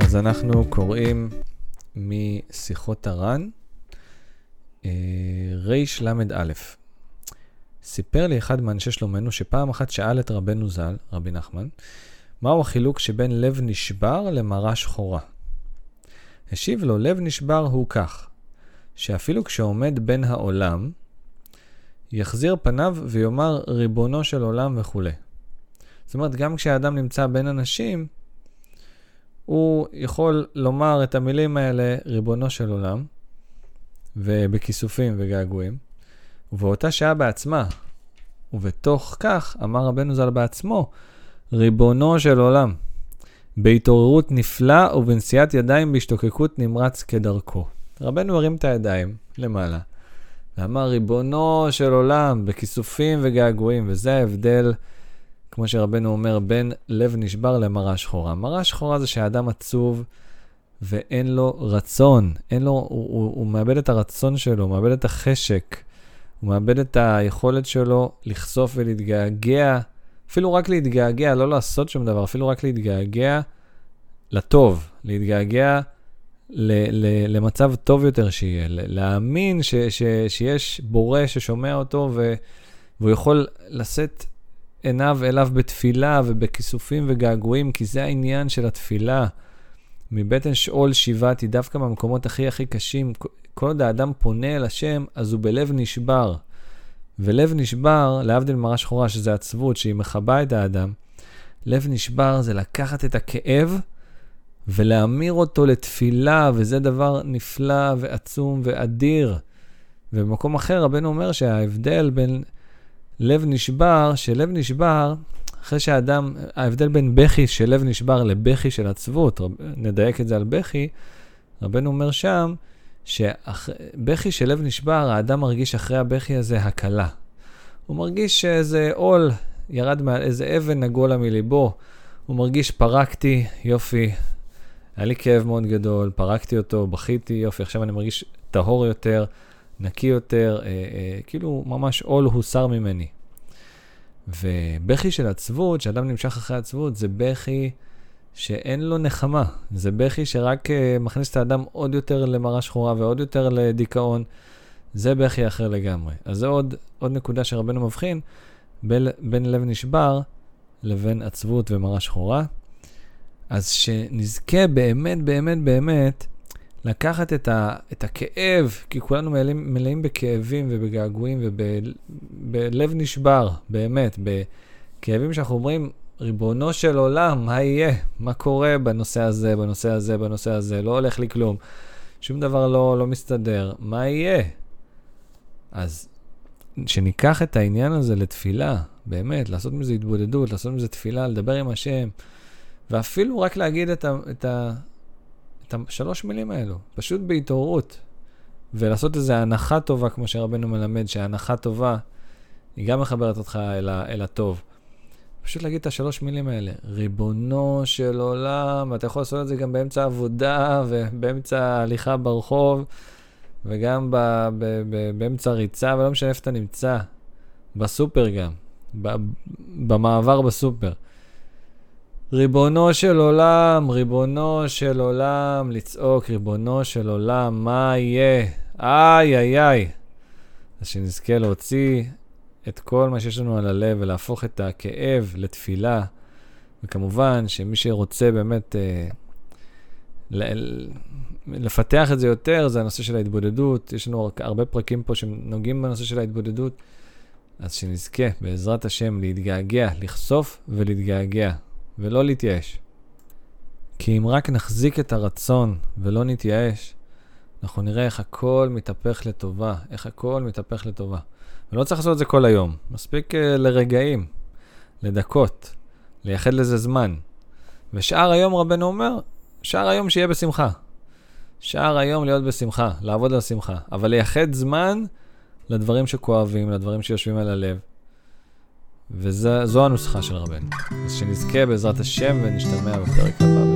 אז אנחנו קוראים משיחות הר"ן, אה, רל"א. סיפר לי אחד מאנשי שלומנו שפעם אחת שאל את רבנו ז"ל, רבי נחמן, מהו החילוק שבין לב נשבר למרה שחורה. השיב לו, לב נשבר הוא כך, שאפילו כשעומד בין העולם, יחזיר פניו ויאמר ריבונו של עולם וכולי. זאת אומרת, גם כשהאדם נמצא בין אנשים, הוא יכול לומר את המילים האלה, ריבונו של עולם, ובכיסופים וגעגועים, ובאותה שעה בעצמה, ובתוך כך אמר רבנו ז"ל בעצמו, ריבונו של עולם, בהתעוררות נפלא ובנשיאת ידיים בהשתוקקות נמרץ כדרכו. רבנו הרים את הידיים למעלה, ואמר, ריבונו של עולם, בכיסופים וגעגועים, וזה ההבדל כמו שרבנו אומר, בין לב נשבר למראה שחורה. מראה שחורה זה שהאדם עצוב ואין לו רצון, אין לו, הוא, הוא, הוא מאבד את הרצון שלו, הוא מאבד את החשק, הוא מאבד את היכולת שלו לחשוף ולהתגעגע, אפילו רק להתגעגע, לא לעשות שום דבר, אפילו רק להתגעגע לטוב, להתגעגע ל, ל, למצב טוב יותר שיהיה, להאמין ש, ש, שיש בורא ששומע אותו ו, והוא יכול לשאת עיניו אליו בתפילה ובכיסופים וגעגועים, כי זה העניין של התפילה. מבטן שאול שיבעתי, דווקא במקומות הכי הכי קשים, כל עוד האדם פונה אל השם, אז הוא בלב נשבר. ולב נשבר, להבדיל מראה שחורה, שזה עצבות, שהיא מכבה את האדם, לב נשבר זה לקחת את הכאב ולהמיר אותו לתפילה, וזה דבר נפלא ועצום ואדיר. ובמקום אחר רבנו אומר שההבדל בין לב נשבר, שלב נשבר, אחרי שהאדם, ההבדל בין בכי של לב נשבר לבכי של עצבות, רב, נדייק את זה על בכי, רבנו אומר שם, שבכי של לב נשבר, האדם מרגיש אחרי הבכי הזה הקלה. הוא מרגיש שאיזה עול ירד מעל, איזה אבן נגולה מליבו. הוא מרגיש, פרקתי, יופי, היה לי כאב מאוד גדול, פרקתי אותו, בכיתי, יופי, עכשיו אני מרגיש טהור יותר. נקי יותר, אה, אה, כאילו ממש עול הוסר ממני. ובכי של עצבות, שאדם נמשך אחרי עצבות, זה בכי שאין לו נחמה. זה בכי שרק אה, מכניס את האדם עוד יותר למראה שחורה ועוד יותר לדיכאון. זה בכי אחר לגמרי. אז זה עוד, עוד נקודה שרבנו מבחין בין, בין לב נשבר לבין עצבות ומראה שחורה. אז שנזכה באמת, באמת, באמת, לקחת את, ה, את הכאב, כי כולנו מלאים, מלאים בכאבים ובגעגועים ובלב נשבר, באמת, בכאבים שאנחנו אומרים, ריבונו של עולם, מה יהיה? מה קורה בנושא הזה, בנושא הזה, בנושא הזה? לא הולך לי כלום. שום דבר לא, לא מסתדר. מה יהיה? אז שניקח את העניין הזה לתפילה, באמת, לעשות מזה התבודדות, לעשות מזה תפילה, לדבר עם השם, ואפילו רק להגיד את ה... את ה את השלוש מילים האלו, פשוט בהתעוררות. ולעשות איזו הנחה טובה, כמו שרבנו מלמד, שהנחה טובה, היא גם מחברת אותך אל, ה, אל הטוב. פשוט להגיד את השלוש מילים האלה, ריבונו של עולם, ואתה יכול לעשות את זה גם באמצע עבודה, ובאמצע הליכה ברחוב, וגם ב, ב, ב, באמצע ריצה, ולא משנה איפה אתה נמצא, בסופר גם, ב, במעבר בסופר. ריבונו של עולם, ריבונו של עולם, לצעוק, ריבונו של עולם, מה יהיה? איי, איי, איי. אז שנזכה להוציא את כל מה שיש לנו על הלב ולהפוך את הכאב לתפילה. וכמובן שמי שרוצה באמת אה, לפתח את זה יותר, זה הנושא של ההתבודדות. יש לנו הרבה פרקים פה שנוגעים בנושא של ההתבודדות. אז שנזכה, בעזרת השם, להתגעגע, לחשוף ולהתגעגע. ולא להתייאש. כי אם רק נחזיק את הרצון ולא נתייאש, אנחנו נראה איך הכל מתהפך לטובה, איך הכל מתהפך לטובה. ולא צריך לעשות את זה כל היום, מספיק uh, לרגעים, לדקות, לייחד לזה זמן. ושאר היום רבנו אומר, שאר היום שיהיה בשמחה. שאר היום להיות בשמחה, לעבוד על שמחה. אבל לייחד זמן לדברים שכואבים, לדברים שיושבים על הלב. וזו הנוסחה של רבנו. אז שנזכה בעזרת השם ונשתמע בפרק הבא.